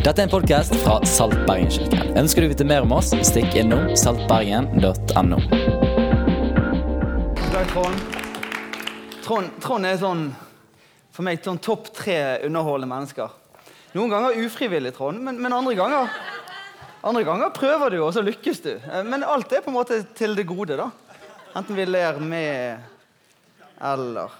Dette er en podkast fra Saltbergenkirken. Ønsker du å vite mer om oss, stikk innom saltbergen.no. Trond. Trond. Trond er sånn for meg sånn topp tre underholdende mennesker. Noen ganger ufrivillig, Trond, men, men andre ganger andre ganger prøver du, og så lykkes du. Eh, Men alt er på en måte til det gode, da. Enten vi ler med eller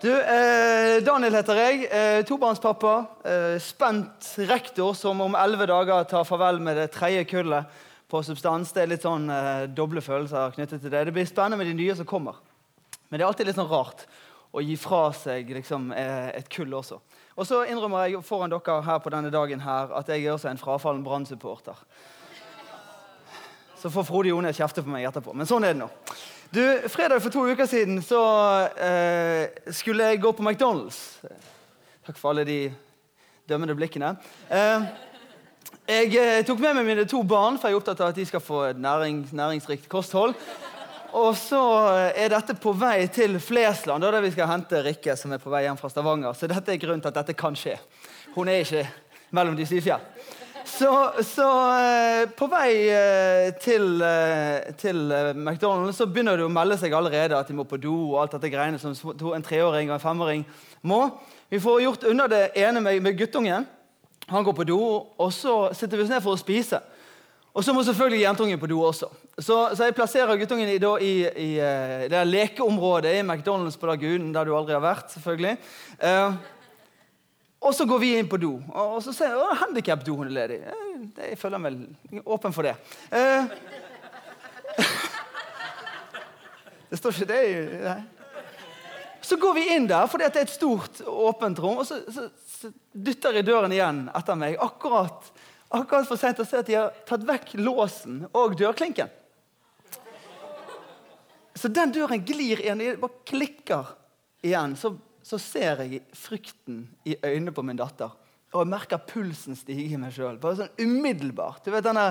Du, eh, Daniel heter jeg. Eh, tobarnspappa. Eh, spent rektor som om elleve dager tar farvel med det tredje kullet på substans. Det er litt sånn eh, doble følelser knyttet til det. Det blir spennende med de nye som kommer. Men det er alltid litt sånn rart å gi fra seg liksom, eh, et kull også. Og så innrømmer jeg foran dere her på denne dagen her at jeg er også en frafallen Brann-supporter. Så får Frode Jone kjefte på meg etterpå. Men sånn er det nå. Du, Fredag for to uker siden så eh, skulle jeg gå på McDonald's. Takk for alle de dømmende blikkene. Eh, jeg eh, tok med meg mine to barn, for jeg er opptatt av at de skal få næring, næringsrikt kosthold. Og så er dette på vei til Flesland, der vi skal hente Rikke, som er på vei hjem fra Stavanger. Så dette er grunnen til at dette kan skje. Hun er ikke mellom de syv fjell. Så, så eh, på vei eh, til, eh, til McDonald's så begynner det å melde seg allerede at de må på do. og alt dette greiene som en treåring og en femåring må. Vi får gjort unna det ene med, med guttungen. Han går på do, og så sitter vi oss ned for å spise. Og så må selvfølgelig jentungen på do også. Så, så jeg plasserer guttungen i, da, i, i det lekeområdet i McDonald's på Lagunen, der du aldri har vært. selvfølgelig. Eh, og så går vi inn på do, og så ser jeg at handikap-doen er ledig. Jeg føler meg åpen for det. Eh, det står ikke det nei. Så går vi inn der, at det er et stort, åpent rom, og så, så, så dytter jeg døren igjen etter meg. Akkurat, akkurat for sent å se at de har tatt vekk låsen og dørklinken. Så den døren glir igjen, det bare klikker igjen. Så, så ser jeg frykten i øynene på min datter. Og jeg merker pulsen stige i meg sjøl. Sånn umiddelbart. Du vet denne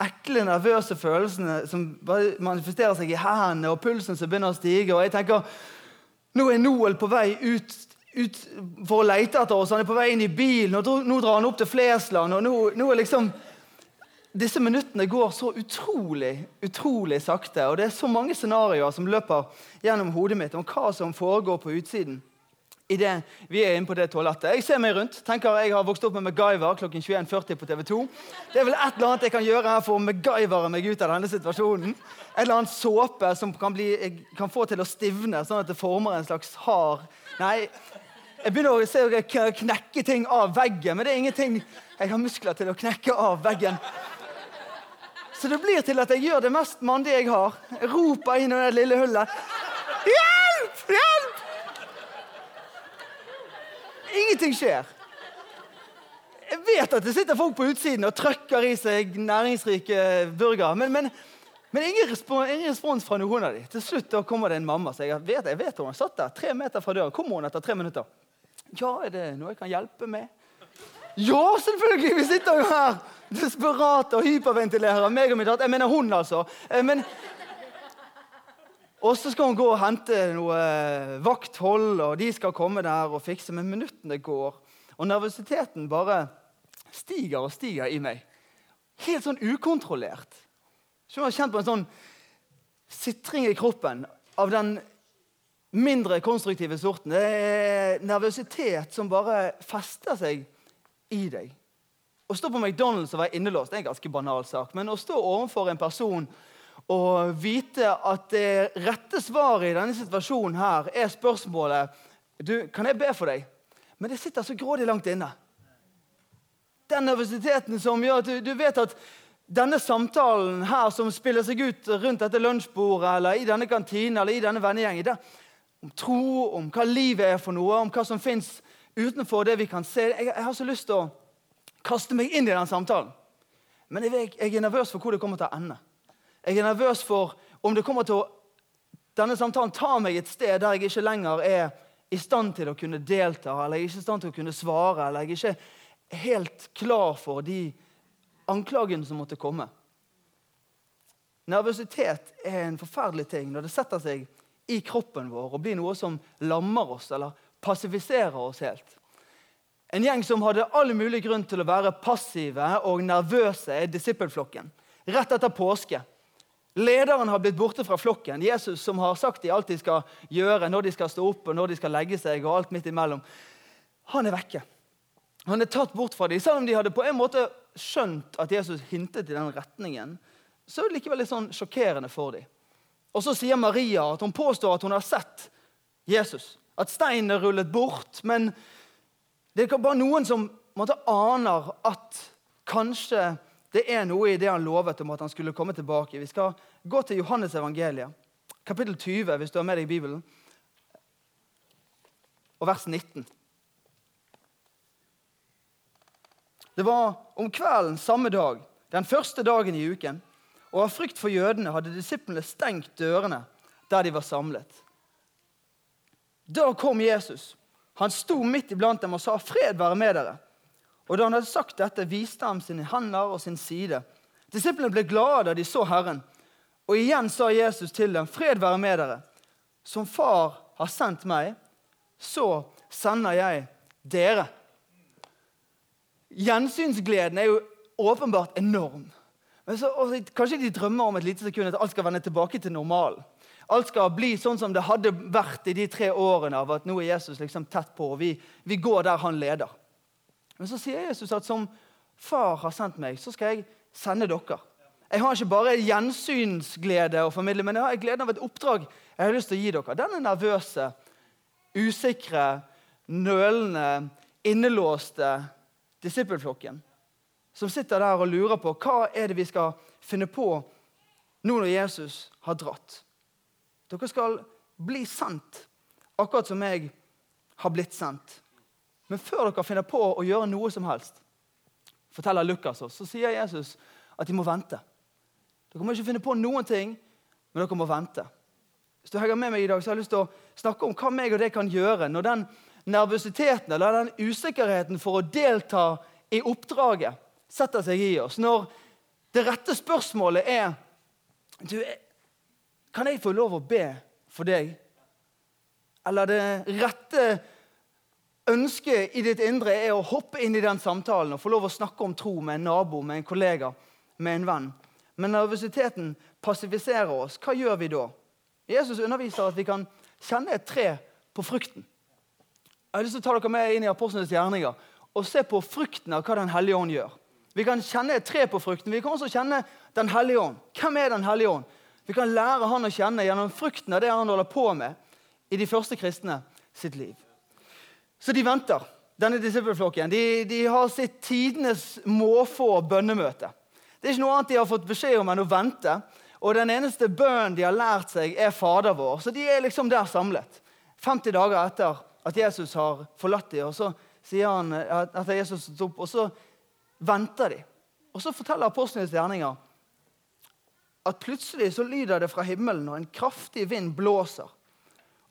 ekle, nervøse følelsene som bare manifesterer seg i hendene, og pulsen som begynner å stige. Og jeg tenker nå er Noel på vei ut, ut for å lete etter oss. Han er på vei inn i bilen, og nå drar han opp til Flesland. og nå, nå er liksom disse minuttene går så utrolig utrolig sakte. Og det er så mange scenarioer som løper gjennom hodet mitt om hva som foregår på utsiden. Det vi er inne på det toalettet. Jeg ser meg rundt. tenker Jeg har vokst opp med MacGyver klokken 21.40 på TV 2. Det er vel et eller annet jeg kan gjøre her for å MacGyvere meg ut av denne situasjonen. Et eller annet såpe som kan, bli, kan få til å stivne, sånn at det former en slags hard Nei, jeg begynner å se jeg knekke ting av veggen, men det er ingenting jeg har muskler til å knekke av veggen. Så det blir til at jeg gjør det mest mandige jeg har. Roper inn i det lille hullet. Ingenting skjer. Jeg vet at det sitter folk på utsiden og trøkker i seg næringsrike burgere. Men, men, men ingen, respons, ingen respons fra noen av dem. Til slutt da kommer det en mamma. Så jeg vet, jeg vet hun satt der, tre meter fra døren. Kommer hun etter tre minutter? Ja, er det noe jeg kan hjelpe med? Ja, selvfølgelig! Vi sitter jo her desperate og hyperventilerer. Meg og min datter. Jeg mener hun, altså. Eh, Men, og så skal hun gå og hente noe eh, vakthold, og de skal komme der og fikse. Men minuttene går, og nervøsiteten bare stiger og stiger i meg. Helt sånn ukontrollert. Så jeg har kjent på en sånn sitring i kroppen av den mindre konstruktive sorten. Det er nervøsitet som bare fester seg i deg. Å stå på McDonald's og være innelåst det er en ganske banal sak. Men å stå overfor en person og vite at det rette svaret i denne situasjonen her er spørsmålet du, Kan jeg be for deg? Men det sitter så grådig langt inne. Den nervøsiteten som gjør at du, du vet at denne samtalen her som spiller seg ut rundt dette lunsjbordet eller i denne kantinen eller i denne vennegjengen, om tro, om hva livet er for noe, om hva som fins utenfor det vi kan se jeg, jeg har så lyst til å kaste meg inn i den samtalen. Men jeg, jeg er nervøs for hvor det kommer til å ende. Jeg er nervøs for om det kommer til å denne samtalen tar meg et sted der jeg ikke lenger er i stand til å kunne delta, eller jeg er ikke i stand til å kunne svare, eller jeg er ikke helt klar for de anklagene som måtte komme. Nervøsitet er en forferdelig ting når det setter seg i kroppen vår og blir noe som lammer oss eller passiviserer oss helt. En gjeng som hadde all mulig grunn til å være passive og nervøse, er disippelflokken. Rett etter påske. Lederen har blitt borte fra flokken. Jesus som har sagt de alt de skal gjøre, når de skal stå opp og når de skal legge seg, og alt midt imellom. Han er vekke. Han er tatt bort fra dem. Selv om de hadde på en måte skjønt at Jesus hintet i den retningen, så er det likevel litt sånn sjokkerende for dem. Og så sier Maria at hun påstår at hun har sett Jesus. At steinen er rullet bort. Men det er bare noen som måtte aner at kanskje det er noe i det han lovet om at han skulle komme tilbake. Vi skal gå til Johannes evangeliet, kapittel 20, hvis du har med deg Bibelen, og vers 19. Det var om kvelden samme dag, den første dagen i uken, og av frykt for jødene hadde disiplene stengt dørene der de var samlet. Da kom Jesus. Han sto midt iblant dem og sa, 'Fred være med dere.' Og da han hadde sagt dette, viste han sine hender og sin side. Disiplene ble glade da de så Herren. Og igjen sa Jesus til dem, 'Fred være med dere.' Som Far har sendt meg, så sender jeg dere. Gjensynsgleden er jo åpenbart enorm. Men så, kanskje de drømmer om et lite sekund at alt skal vende tilbake til normalen. Alt skal bli sånn som det hadde vært i de tre årene av at nå er Jesus liksom tett på, og vi, vi går der han leder. Men så sier Jesus at som far har sendt meg, så skal jeg sende dere. Jeg har ikke bare gjensynsglede å formidle, men jeg har gleden av et oppdrag jeg har lyst til å gi dere. Denne nervøse, usikre, nølende, innelåste disippelflokken som sitter der og lurer på hva er det vi skal finne på nå når Jesus har dratt. Dere skal bli sendt, akkurat som jeg har blitt sendt. Men før dere finner på å gjøre noe som helst, forteller Lukas oss, så sier Jesus at de må vente. Dere må ikke finne på noen ting, men dere må vente. Hvis du henger med meg i dag, så har jeg lyst til å snakke om hva meg og det kan gjøre når den nervøsiteten eller den usikkerheten for å delta i oppdraget setter seg i oss. Når det rette spørsmålet er du, Kan jeg få lov å be for deg? Eller det rette ønsket i ditt indre er å hoppe inn i den samtalen og få lov å snakke om tro med en nabo, med en kollega, med en venn. Men nervøsiteten passiviserer oss. Hva gjør vi da? Jesus underviser at vi kan kjenne et tre på frukten. Jeg har lyst til å ta dere med inn i apostlenes gjerninger og se på frukten av hva Den hellige ånd gjør. Vi kan kjenne et tre på frukten. Vi kan også kjenne Den hellige ånd. Hvem er Den hellige ånd? Vi kan lære han å kjenne gjennom frukten av det han holder på med i de første kristne sitt liv. Så de venter, denne disippelflokken. De, de har sitt tidenes måfå bønnemøte. Det er ikke noe annet de har fått beskjed om enn å vente. Og den eneste bønnen de har lært seg, er Fader vår. Så de er liksom der samlet. 50 dager etter at Jesus har forlatt dem, og så sier han etter Jesus opp, og så venter de. Og så forteller apostlenes gjerninger at plutselig så lyder det fra himmelen, og en kraftig vind blåser.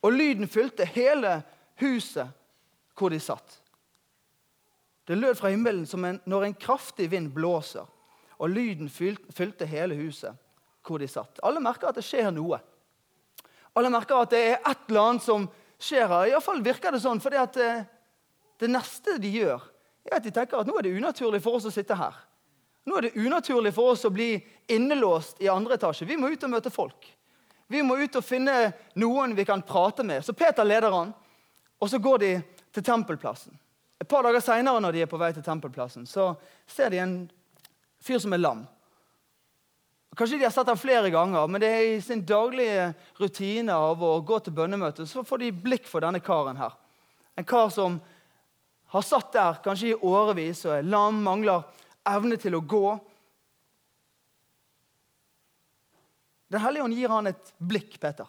Og lyden fylte hele huset hvor de satt. Det lød fra himmelen som en, når en kraftig vind blåser, og lyden fylte hele huset hvor de satt. Alle merker at det skjer noe. Alle merker at det er et eller annet som skjer her. Iallfall virker det sånn, for det, eh, det neste de gjør, er at de tenker at nå er det unaturlig for oss å sitte her. Nå er det unaturlig for oss å bli innelåst i andre etasje. Vi må ut og møte folk. Vi må ut og finne noen vi kan prate med. Så Peter leder han, og så går de til tempelplassen. Et par dager seinere, når de er på vei til tempelplassen, så ser de en fyr som er lam. Kanskje de har sett ham flere ganger, men det er i sin daglige rutine av å gå til bønnemøte, så får de blikk for denne karen her. En kar som har satt der kanskje i årevis og er lam, mangler evne til å gå. Den hellige ånd gir han et blikk, Peter,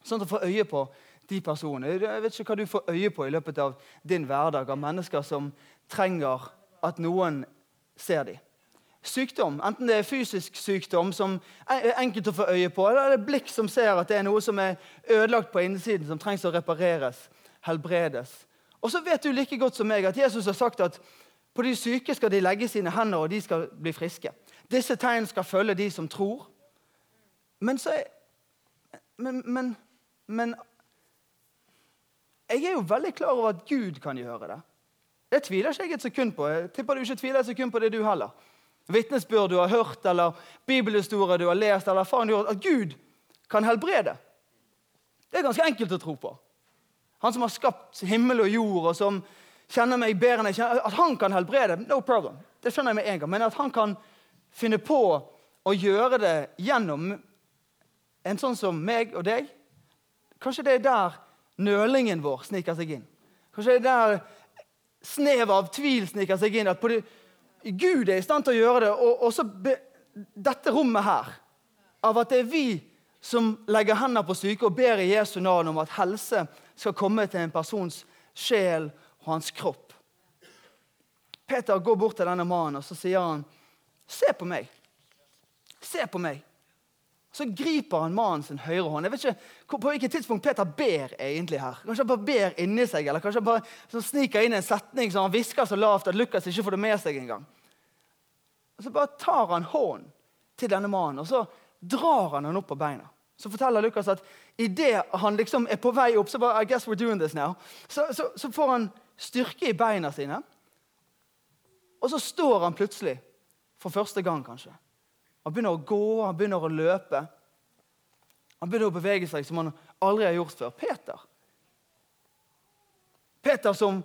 sånn at han får øye på de personene. Jeg vet ikke hva du får øye på i løpet av din hverdag av mennesker som trenger at noen ser dem. Sykdom, enten det er fysisk sykdom som er enkelt å få øye på, eller det er blikk som ser at det er noe som er ødelagt på innsiden, som trengs å repareres, helbredes. Og så vet du like godt som meg at Jesus har sagt at på de syke skal de legge sine hender, og de skal bli friske. Disse tegn skal følge de som tror. Men så er, men, men, men jeg er jo veldig klar over at Gud kan gjøre det. Det tviler ikke jeg et sekund på. Jeg tipper du ikke tviler et sekund på det, du heller. Vitnesbyrd du har hørt, eller bibelhistorie du har lest, eller erfaring du har At Gud kan helbrede. Det er ganske enkelt å tro på. Han som har skapt himmel og jord, og som kjenner meg bedre enn jeg kjenner At han kan helbrede, no problem. Det skjønner jeg med en gang. Men at han kan finne på å gjøre det gjennom en sånn som meg og deg Kanskje det er der nølingen vår sniker seg inn. Kanskje det er der snev av tvil sniker seg inn. At på det, Gud er i stand til å gjøre det, og også dette rommet her. Av at det er vi som legger hendene på syke og ber i Jesu navn om at helse skal komme til en persons sjel og hans kropp. Peter går bort til denne mannen og så sier han, 'Se på meg. Se på meg.' Så griper han mannen sin høyre hånd. Jeg vet ikke på hvilket tidspunkt Peter ber egentlig her. Kanskje han bare ber inni seg, eller kanskje han bare sniker inn en setning som han hvisker så lavt at Lukas ikke får det med seg engang. Og Så bare tar han hånden til denne mannen og så drar han han opp på beina. Så forteller Lukas at idet han liksom er på vei opp, så bare, I guess we're doing this now, så, så, så får han styrke i beina sine. Og så står han plutselig, for første gang kanskje. Han begynner å gå, han begynner å løpe. Han begynner å bevege seg som han aldri har gjort før. Peter. Peter som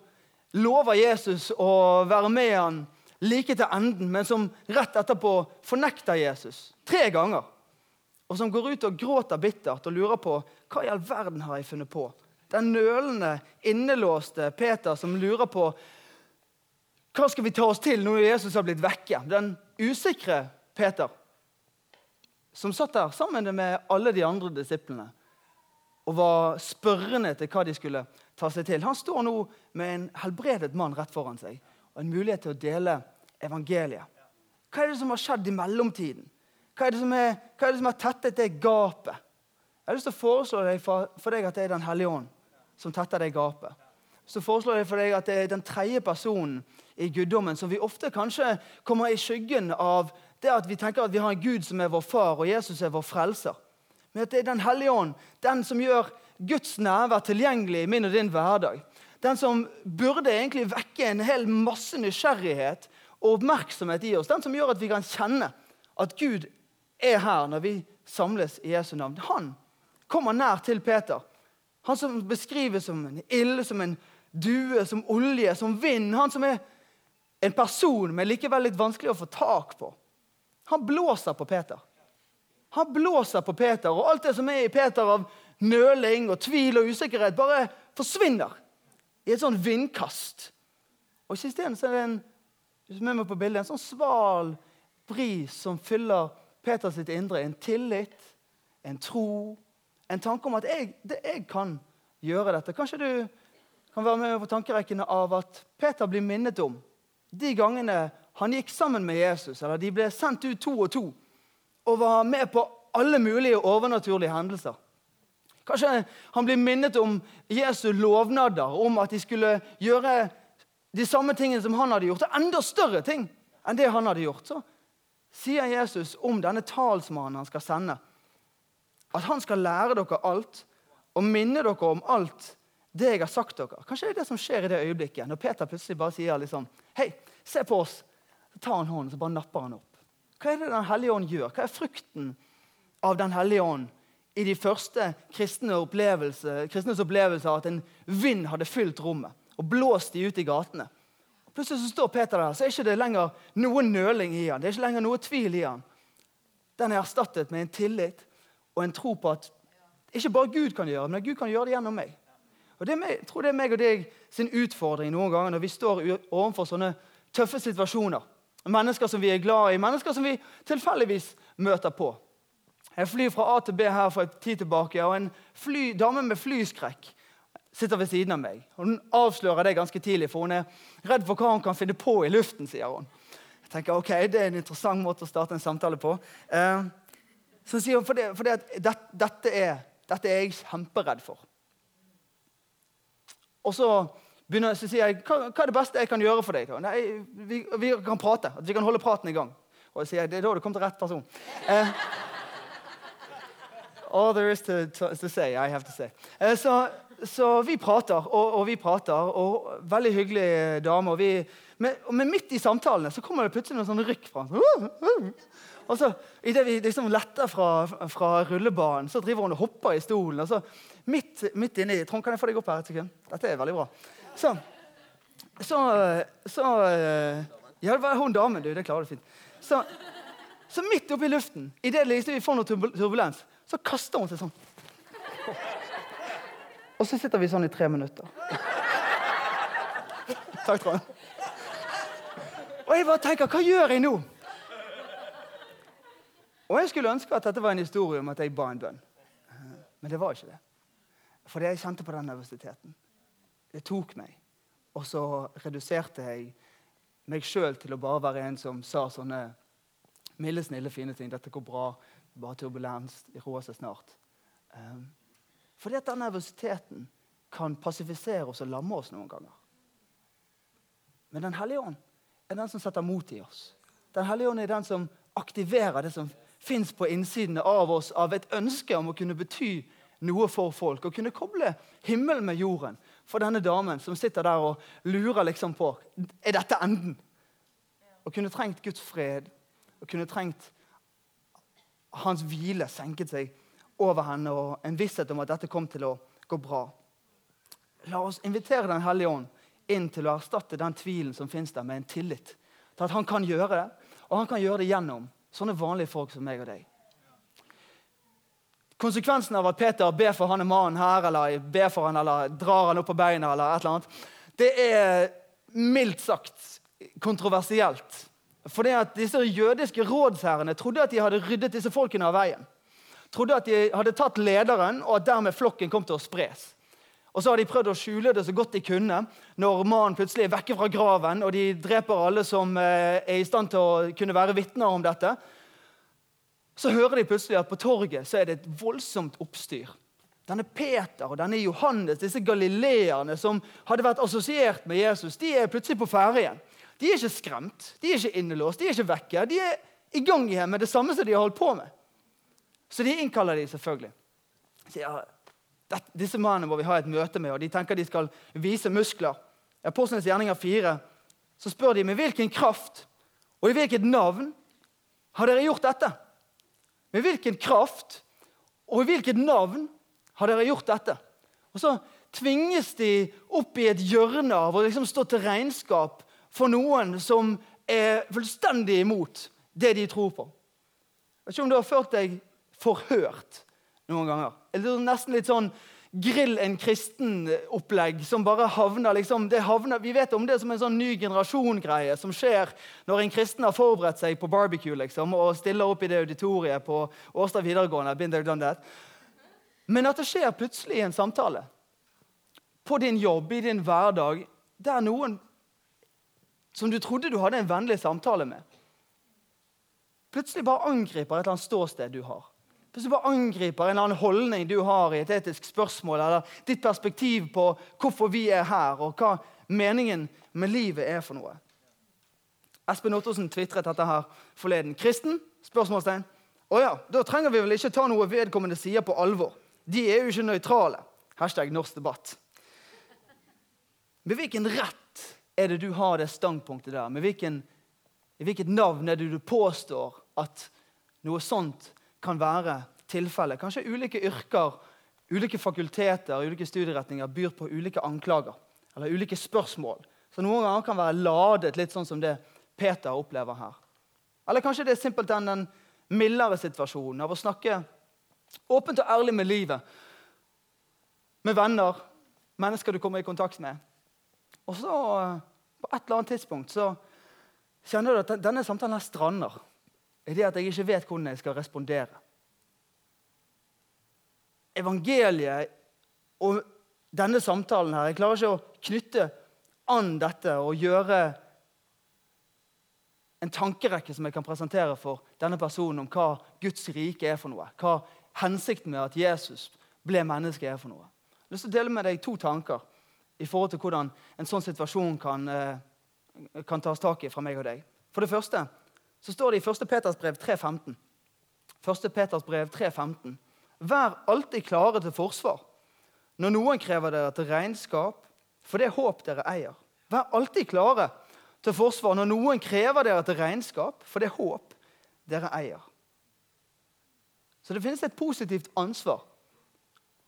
lover Jesus å være med han like til enden, men som rett etterpå fornekter Jesus tre ganger og som går ut og gråter bittert og lurer på hva i all verden har jeg funnet på. Den nølende, innelåste Peter som lurer på hva skal vi ta oss til når Jesus har blitt vekke. Den usikre Peter som satt der sammen med alle de andre disiplene og var spørrende til hva de skulle ta seg til. Han står nå med en helbredet mann rett foran seg og en mulighet til å dele evangeliet. Hva er det som har skjedd i mellomtiden? Hva er det som, er, er det som har tettet det gapet? Jeg har lyst til å foreslå deg for, for deg at det er Den hellige ånd som tetter det gapet. Så foreslår jeg for deg at det er den tredje personen i guddommen som vi ofte kanskje kommer i skyggen av det at vi tenker at vi har en Gud som er vår far, og Jesus er vår frelser. Men at det er Den hellige ånd, den som gjør Guds nærvær tilgjengelig i min og din hverdag. Den som burde egentlig vekke en hel masse nysgjerrighet og oppmerksomhet i oss. Den som gjør at vi kan kjenne at Gud er her når vi samles i Jesu navn. Han kommer nær til Peter. Han som beskrives som en ild, som en due, som olje, som vind. Han som er en person, men likevel litt vanskelig å få tak på. Han blåser på Peter. Han blåser på Peter, og alt det som er i Peter av nøling og tvil og usikkerhet, bare forsvinner i et sånn vindkast. Og Isteden er det en, på bildet, en sånn sval bris som fyller Peters indre en tillit, en tro, en tanke om at jeg, det, jeg kan gjøre dette. Kanskje du kan være med på tankerekkene av at Peter blir minnet om de gangene han gikk sammen med Jesus, eller de ble sendt ut to og to, og var med på alle mulige overnaturlige hendelser. Kanskje han blir minnet om Jesu lovnader, om at de skulle gjøre de samme tingene som han hadde gjort, og enda større ting enn det han hadde gjort. Så sier Jesus om denne talsmannen han skal sende. At han skal lære dere alt og minne dere om alt det jeg har sagt dere. Kanskje det er det som skjer i det øyeblikket, når Peter plutselig bare sier liksom, Hei, se på oss. Så tar han hånden så bare napper han opp. Hva er det Den hellige ånd gjør? Hva er frukten av Den hellige ånd i de første kristne opplevelse, kristnes opplevelse at en vind hadde fylt rommet og blåst de ut i gatene? Plutselig så står Peter der, så er ikke det lenger noe nøling i han. Det er ikke lenger noe tvil i han. Den er erstattet med en tillit og en tro på at ikke bare Gud kan gjøre det, men Gud kan gjøre det gjennom meg. Og det er Jeg tror det er meg og deg sin utfordring noen ganger når vi står overfor sånne tøffe situasjoner. Mennesker som vi er glad i, mennesker som vi tilfeldigvis møter på. Jeg flyr fra A til B her for en tid tilbake, og en fly, dame med flyskrekk sitter ved siden av meg. Og Hun avslører det ganske tidlig, for hun er redd for hva hun kan finne på i luften. sier hun. Jeg tenker, ok, Det er en interessant måte å starte en samtale på. Eh, så sier hun, for, det, for det det, dette, er, dette, er, jeg kjemperedd for. Og så, begynner, så sier jeg, hva, hva, er det beste jeg kan gjøre for deg? Nei, vi, vi, kan prate. At vi kan holde praten i gang. Og jeg sier, det er da du kom til rett person. Eh, all there is to, to, to say, I have to say. Eh, så så vi prater og, og vi prater, og veldig hyggelig dame. Og vi, men, men, midt i samtalene så kommer det plutselig noen sånne rykk fra Og så, Idet vi liksom letter fra, fra rullebanen, så driver hun og hopper i stolen. og så Midt, midt inni Trond, kan jeg få deg opp her et sekund? Dette er veldig bra. Så, så, så Ja, det var hun damen, du. Det klarer du fint. Så, så midt oppi luften, idet liksom vi får noe turbulens, så kaster hun seg sånn. Og så sitter vi sånn i tre minutter. Takk, Trond. Og jeg bare tenker, hva gjør jeg nå? Og jeg skulle ønske at dette var en historie om at jeg ba en bønn. Men det var ikke det. Fordi jeg kjente på den nervøsiteten. Det tok meg. Og så reduserte jeg meg sjøl til å bare være en som sa sånne milde, snille, fine ting. 'Dette går bra. Bare turbulens. Det roer seg snart.' Um, fordi at den nervøsiteten kan passifisere oss og lamme oss noen ganger. Men Den hellige ånd er den som setter mot i oss. Den hellige ånd er den som aktiverer det som fins på innsiden av oss av et ønske om å kunne bety noe for folk. Og kunne koble himmelen med jorden for denne damen som sitter der og lurer liksom på er dette enden. Og kunne trengt Guds fred og kunne trengt hans hvile senket seg over henne og en visshet om at dette kom til å gå bra. La oss invitere Den hellige ånd inn til å erstatte den tvilen som finnes der, med en tillit til at han kan gjøre det, og han kan gjøre det gjennom sånne vanlige folk som meg og deg. Konsekvensen av at Peter ber for han mannen her, eller ber for han, eller drar han opp på beina, eller et eller annet, det er mildt sagt kontroversielt. For det at Disse jødiske rådsherrene trodde at de hadde ryddet disse folkene av veien. Trodde at de hadde tatt lederen, og at dermed flokken kom til å spres. Og så har de prøvd å skjule det så godt de kunne når mannen plutselig er vekke fra graven, og de dreper alle som eh, er i stand til å kunne være vitner om dette. Så hører de plutselig at på torget så er det et voldsomt oppstyr. Denne Peter og denne Johannes, disse galileerne som hadde vært assosiert med Jesus, de er plutselig på ferde igjen. De er ikke skremt, de er ikke innelåst, de er ikke vekke. De er i gang igjen med det samme som de har holdt på med. Så de innkaller de selvfølgelig. Sier, disse mennene må vi ha et møte med, og de tenker de skal vise muskler. I Apostlenes gjerninger 4 så spør de med hvilken kraft og i hvilket navn har dere gjort dette? Med hvilken kraft og i hvilket navn har dere gjort dette? Og Så tvinges de opp i et hjørne av å liksom stå til regnskap for noen som er fullstendig imot det de tror på. Jeg vet ikke om du har følt deg forhørt noen ganger. Eller nesten litt sånn grill en kristen-opplegg som bare havner, liksom, havner Vi vet om det som en sånn ny generasjon-greie som skjer når en kristen har forberedt seg på barbecue liksom, og stiller opp i det auditoriet på Årstad videregående. Been there, done that. Men at det skjer plutselig i en samtale på din jobb, i din hverdag, der noen som du trodde du hadde en vennlig samtale med, plutselig bare angriper et eller annet ståsted du har. Plutselig bare angriper en eller annen holdning du har i et etisk spørsmål, eller ditt perspektiv på hvorfor vi er her, og hva meningen med livet er for noe. Espen Ottosen tvitret dette her forleden. Kristen? spørsmålstegn. Å ja, da trenger vi vel ikke ta noe vedkommende sier på alvor. De er jo ikke nøytrale. Hashtag norsk debatt. Med hvilken rett er det du har det standpunktet der? Med hvilken, hvilket navn er det du påstår at noe sånt kan være tilfellet. Kanskje ulike yrker, ulike fakulteter, ulike studieretninger byr på ulike anklager eller ulike spørsmål. Så noen ganger kan være ladet litt sånn som det Peter opplever her. Eller kanskje det er simpelthen den mildere situasjonen av å snakke åpent og ærlig med livet. Med venner, mennesker du kommer i kontakt med. Og så, på et eller annet tidspunkt, så kjenner du at denne samtalen her strander i det at jeg ikke vet hvordan jeg skal respondere. Evangeliet og denne samtalen her Jeg klarer ikke å knytte an dette og gjøre en tankerekke som jeg kan presentere for denne personen om hva Guds rike er for noe. Hva hensikten med at Jesus ble menneske, er for noe. Jeg har lyst til å dele med deg to tanker i forhold til hvordan en sånn situasjon kan, eh, kan tas tak i fra meg og deg. For det første så står det i 1. Peters brev 3,15. 1. Peters brev 3,15. Vær alltid klare til forsvar. når noen krever dere til regnskap for det håp dere eier. Vær alltid klare til forsvar når noen krever dere til regnskap for det håp dere eier. Så det finnes et positivt ansvar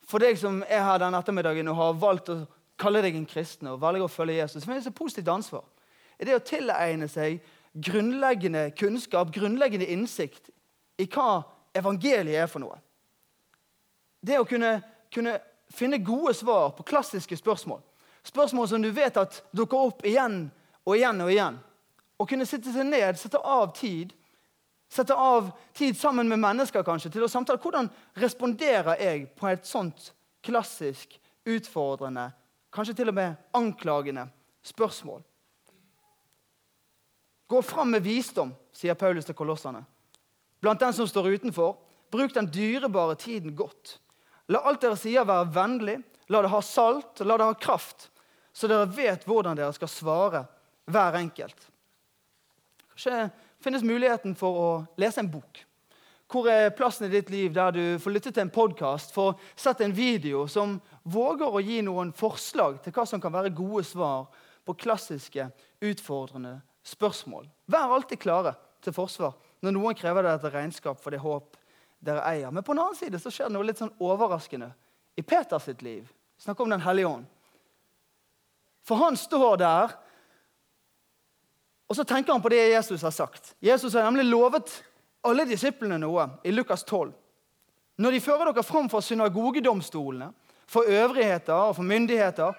for deg som er her denne ettermiddagen og har valgt å kalle deg en kristen og velger å følge Jesus. Det finnes et positivt ansvar. Er det å tilegne seg grunnleggende kunnskap, grunnleggende innsikt i hva evangeliet er for noe. Det å kunne, kunne finne gode svar på klassiske spørsmål. Spørsmål som du vet at dukker opp igjen og igjen og igjen. Å kunne sitte seg ned, sette av tid, sette av tid sammen med mennesker kanskje, til å samtale. Hvordan responderer jeg på et sånt klassisk, utfordrende, kanskje til og med anklagende spørsmål? Gå fram med visdom, sier Paulus til kolossene. Blant den som står utenfor, bruk den dyrebare tiden godt. La alt dere sier, være vennlig, la det ha salt, la det ha kraft, så dere vet hvordan dere skal svare hver enkelt. Kanskje finnes muligheten for å lese en bok. Hvor er plassen i ditt liv der du får lytte til en podkast, får sett en video som våger å gi noen forslag til hva som kan være gode svar på klassiske, utfordrende spørsmål. Vær alltid klare til forsvar når noen krever dere til regnskap for det håp dere eier. Men på den annen side så skjer det noe litt sånn overraskende i Peters liv. Snakk om Den hellige ånd. For han står der, og så tenker han på det Jesus har sagt. Jesus har nemlig lovet alle disiplene noe i Lukas 12. Når de fører dere fram for synagogedomstolene, for øvrigheter og for myndigheter,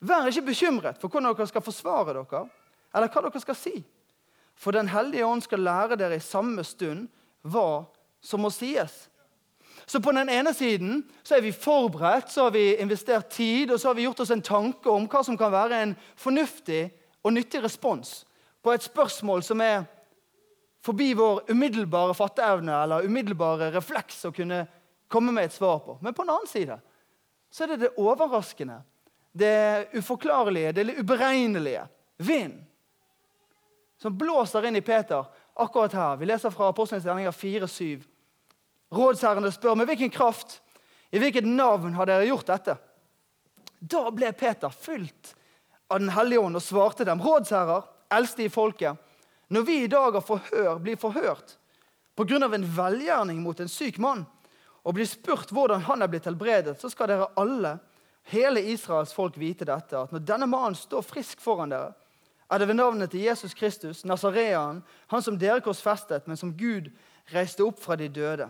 vær ikke bekymret for hvordan dere skal forsvare dere, eller hva dere skal si. For Den hellige ånd skal lære dere i samme stund hva som må sies. Så på den ene siden så er vi forberedt, så har vi investert tid og så har vi gjort oss en tanke om hva som kan være en fornuftig og nyttig respons på et spørsmål som er forbi vår umiddelbare fatteevne eller umiddelbare refleks å kunne komme med et svar på. Men på den annen side så er det det overraskende, det uforklarlige, det uberegnelige. Vind som blåser inn i Peter akkurat her. Vi leser fra Apostelens gjerninger 4-7. Rådsherrene spør med hvilken kraft, i hvilket navn har dere gjort dette? Da ble Peter fylt av Den hellige ånd og svarte dem, rådsherrer, eldste i folket, når vi i dag av forhør blir forhørt av en velgjerning mot en syk mann, og blir spurt hvordan han er blitt helbredet, så skal dere alle, hele Israels folk, vite dette, at når denne mannen står frisk foran dere, er det ved navnet til Jesus Kristus, Nasarean, han som dere korsfestet, men som Gud reiste opp fra de døde,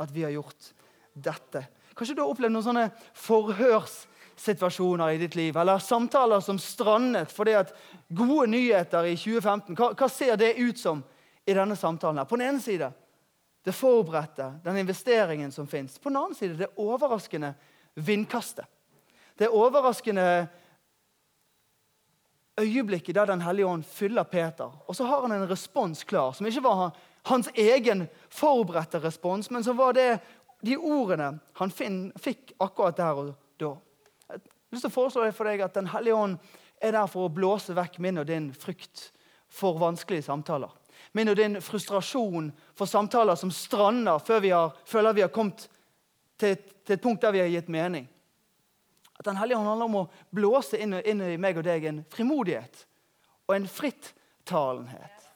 at vi har gjort dette. Kanskje du har opplevd noen sånne forhørssituasjoner i ditt liv, eller samtaler som strandet fordi at gode nyheter i 2015 Hva, hva ser det ut som i denne samtalen? her? På den ene side det forberedte, den investeringen som fins. På den annen side det overraskende vindkastet. Det overraskende øyeblikket der Den hellige ånd fyller Peter. Og så har han en respons klar, som ikke var hans egen forberedte respons, men som var det, de ordene han finn, fikk akkurat der og da. Jeg har lyst til å foreslå for deg at Den hellige ånd er der for å blåse vekk min og din frykt for vanskelige samtaler. Min og din frustrasjon for samtaler som strander før vi har, føler vi har kommet til, til et punkt der vi har gitt mening. At Den hellige ånd handler om å blåse inn, inn, i meg og deg en frimodighet og en frittalenhet.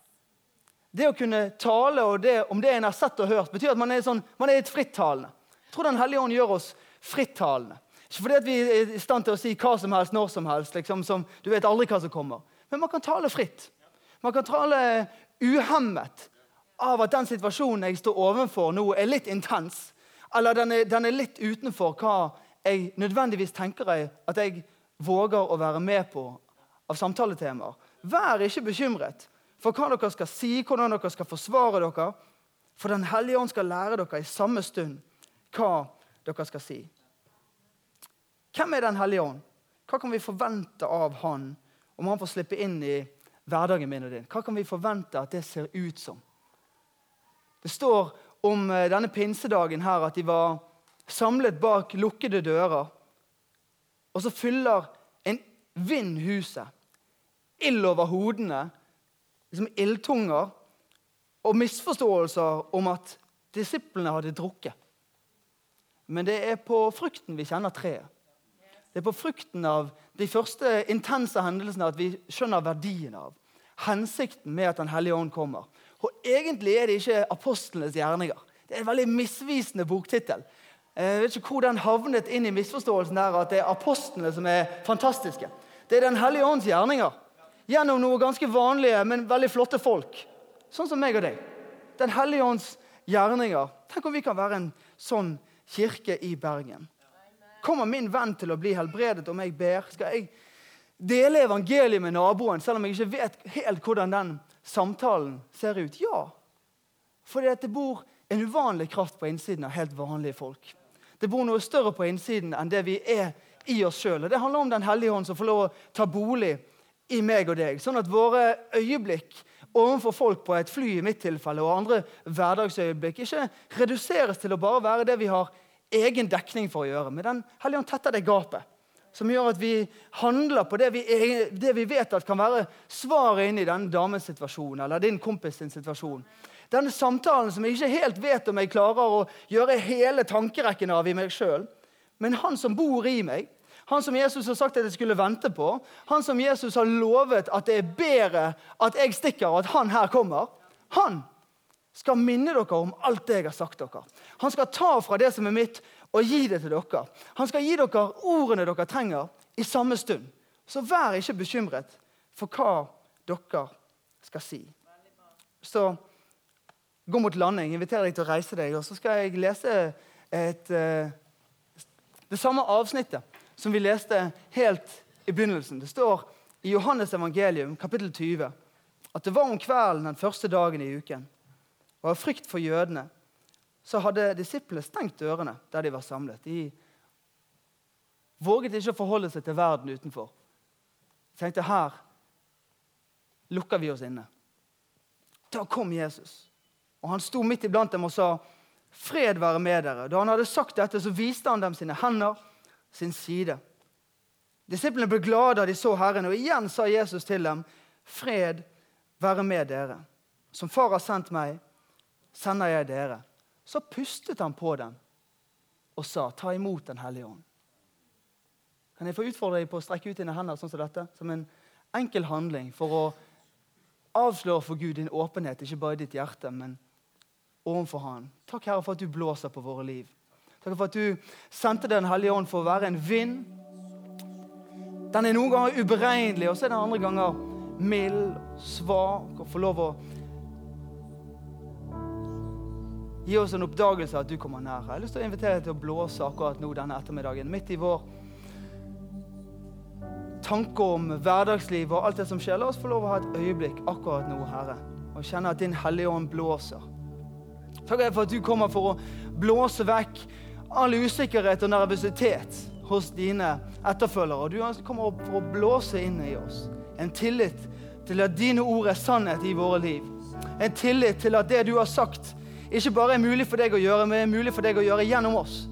Det å kunne tale, det, om det en har sett og hørt, betyr at man er, sånn, man er et frittalende. Jeg tror Den hellige ånd gjør oss frittalende. Ikke fordi vi er i stand til å si hva som helst når som helst. Liksom, som, du vet aldri hva som kommer. Men man kan tale fritt. Man kan tale uhemmet av at den situasjonen jeg står overfor nå, er litt intens. Eller den er, den er litt utenfor hva jeg nødvendigvis tenker jeg at jeg våger å være med på av samtaletemaer. Vær ikke bekymret for hva dere skal si, hvordan dere skal forsvare dere. For Den hellige ånd skal lære dere i samme stund hva dere skal si. Hvem er Den hellige ånd? Hva kan vi forvente av Han om han får slippe inn i hverdagen min og din? Hva kan vi forvente at det ser ut som? Det står om eh, denne pinsedagen her at de var samlet bak lukkede dører. Og så fyller en vind huset. Ild over hodene, liksom ildtunger, og misforståelser om at disiplene hadde drukket. Men det er på frukten vi kjenner treet. Det er på frukten av de første intense hendelsene at vi skjønner verdien av hensikten med at Den hellige ånd kommer. Og Egentlig er det ikke apostlenes gjerninger. Det er en veldig misvisende boktittel. Jeg vet ikke hvor den havnet inn i misforståelsen der at det er apostlene som er fantastiske. Det er Den hellige ånds gjerninger. Gjennom noen ganske vanlige, men veldig flotte folk. Sånn som meg og deg. Den hellige ånds gjerninger. Tenk om vi kan være en sånn kirke i Bergen. Kommer min venn til å bli helbredet om jeg ber? Skal jeg dele evangeliet med naboen, selv om jeg ikke vet helt hvordan den samtalen ser ut? Ja. Fordi det bor en uvanlig kraft på innsiden av helt vanlige folk. Det bor noe større på innsiden enn det vi er i oss sjøl. Det handler om Den hellige hånd som får lov å ta bolig i meg og deg. Sånn at våre øyeblikk overfor folk på et fly i mitt tilfelle, og andre hverdagsøyeblikk ikke reduseres til å bare være det vi har egen dekning for å gjøre. Men Den hellige ånd tetter det gapet som gjør at vi handler på det vi, det vi vet at kan være svaret inn i denne damens situasjon eller din kompis sin situasjon. Denne samtalen som jeg ikke helt vet om jeg klarer å gjøre hele tankerekken av i meg sjøl. Men han som bor i meg, han som Jesus har sagt at jeg skulle vente på, han som Jesus har lovet at det er bedre at jeg stikker, og at han her kommer, han skal minne dere om alt det jeg har sagt dere. Han skal ta fra det som er mitt, og gi det til dere. Han skal gi dere ordene dere trenger, i samme stund. Så vær ikke bekymret for hva dere skal si. Så gå mot landing. Inviterer deg til å reise deg. Og så skal jeg lese et, uh, det samme avsnittet som vi leste helt i begynnelsen. Det står i Johannes evangelium, kapittel 20, at det var om kvelden den første dagen i uken. Og av frykt for jødene så hadde disiplene stengt dørene der de var samlet. De våget ikke å forholde seg til verden utenfor. De tenkte her lukker vi oss inne. Da kom Jesus. Og Han sto midt iblant dem og sa, 'Fred være med dere.' Da han hadde sagt dette, så viste han dem sine hender, sin side. Disiplene ble glade da de så Herren, og igjen sa Jesus til dem, 'Fred være med dere.' Som Far har sendt meg, sender jeg dere. Så pustet han på dem og sa, 'Ta imot Den hellige ånd'. Kan jeg få utfordre deg på å strekke ut dine hender sånn som dette? Som en enkel handling for å avsløre for Gud din åpenhet, ikke bare i ditt hjerte, men overfor Han. Takk, Herre, for at du blåser på våre liv. Takk for at du sendte Den hellige ånd for å være en vind. Den er noen ganger uberegnelig, og så er den andre ganger mild, svak og får lov å Gi oss en oppdagelse av at du kommer nær. Jeg har lyst til å invitere deg til å blåse akkurat nå denne ettermiddagen. Midt i vår tanke om hverdagsliv og alt det som skjer. La oss få lov å ha et øyeblikk akkurat nå, Herre, og kjenne at Din Hellige Ånd blåser. Takk for at du kommer for å blåse vekk all usikkerhet og nervøsitet hos dine etterfølgere. Og du kommer for å blåse inn i oss en tillit til at dine ord er sannhet i våre liv. En tillit til at det du har sagt, ikke bare er mulig for deg å gjøre, men er mulig for deg å gjøre gjennom oss.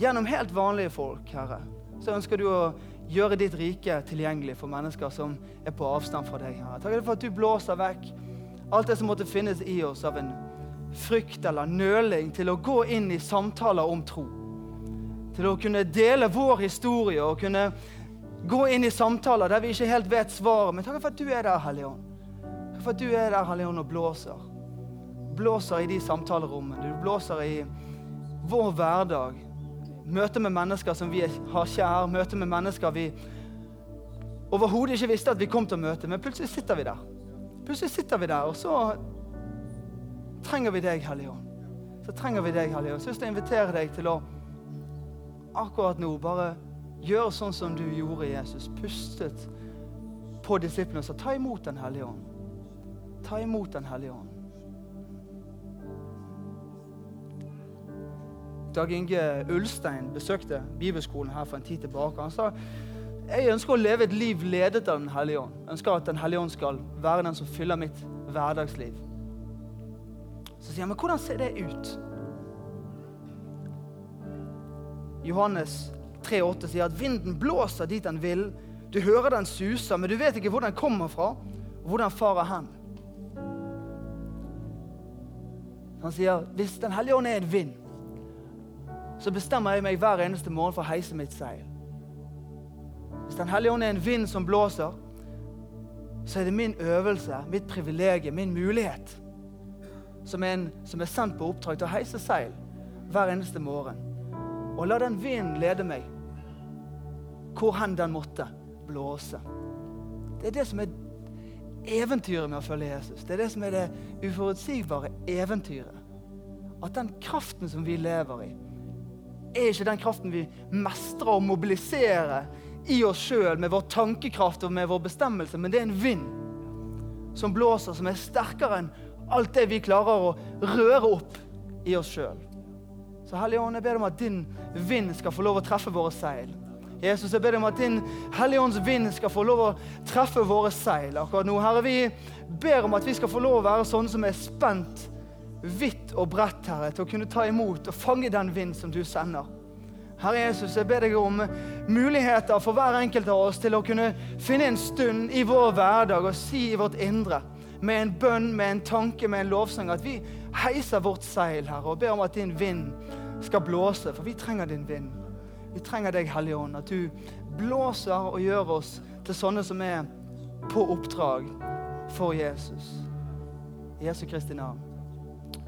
Gjennom helt vanlige folk, Herre. Så ønsker du å gjøre ditt rike tilgjengelig for mennesker som er på avstand fra deg. Herre. Takk for at du blåser vekk alt det som måtte finnes i oss av en frykt eller nøling til å gå inn i samtaler om tro. Til å kunne dele vår historie og kunne gå inn i samtaler der vi ikke helt vet svaret. Men takk for at du er der, Hellige Ånd. Takk for at du er der, Hellige Ånd, og blåser blåser i de samtalerommene. Du blåser i vår hverdag. Møte med mennesker som vi har kjær, møte med mennesker vi overhodet ikke visste at vi kom til å møte, men plutselig sitter vi der. Plutselig sitter vi der, og så trenger vi deg, Hellige Ånd. Så trenger vi deg, Hellige Ånd. Så jeg vil invitere deg til å akkurat nå bare gjøre sånn som du gjorde, Jesus. Pustet på disiplene og sa ta imot Den hellige ånd. Ta imot Den hellige ånd. Dag Inge Ulstein besøkte bibelskolen her for en tid tilbake. Han sa jeg ønsker å leve et liv ledet av Den hellige ånd. Jeg ønsker at Den hellige ånd skal være den som fyller mitt hverdagsliv. Så sier han, men hvordan ser det ut? Johannes 3,8 sier at vinden blåser dit den vil. Du hører den suser, men du vet ikke hvor den kommer fra, og hvor den farer hen. Han sier hvis Den hellige ånd er en vind, så bestemmer jeg meg hver eneste morgen for å heise mitt seil. Hvis Den hellige ånd er en vind som blåser, så er det min øvelse, mitt privilegium, min mulighet, som er, en, som er sendt på oppdrag til å heise seil hver eneste morgen. Og la den vinden lede meg hvor hen den måtte blåse. Det er det som er eventyret med å følge Jesus. Det er det som er det uforutsigbare eventyret. At den kraften som vi lever i, er ikke den kraften vi mestrer og mobiliserer i oss sjøl med vår tankekraft og med vår bestemmelse, men det er en vind som blåser, som er sterkere enn alt det vi klarer å røre opp i oss sjøl. Så Hellige Ånd, jeg ber om at din vind skal få lov å treffe våre seil. Jesus, jeg ber deg om at din Hellige Ånds vind skal få lov å treffe våre seil akkurat nå. Herre, vi ber om at vi skal få lov å være sånne som er spent vidt og bredt, Herre, til å kunne ta imot og fange den vind som du sender. Herre Jesus, jeg ber deg om muligheter for hver enkelt av oss til å kunne finne en stund i vår hverdag og si i vårt indre, med en bønn, med en tanke, med en lovsang, at vi heiser vårt seil, Herre, og ber om at din vind skal blåse, for vi trenger din vind. Vi trenger deg, Hellige Ånd, at du blåser og gjør oss til sånne som er på oppdrag for Jesus. I Jesu Kristi navn.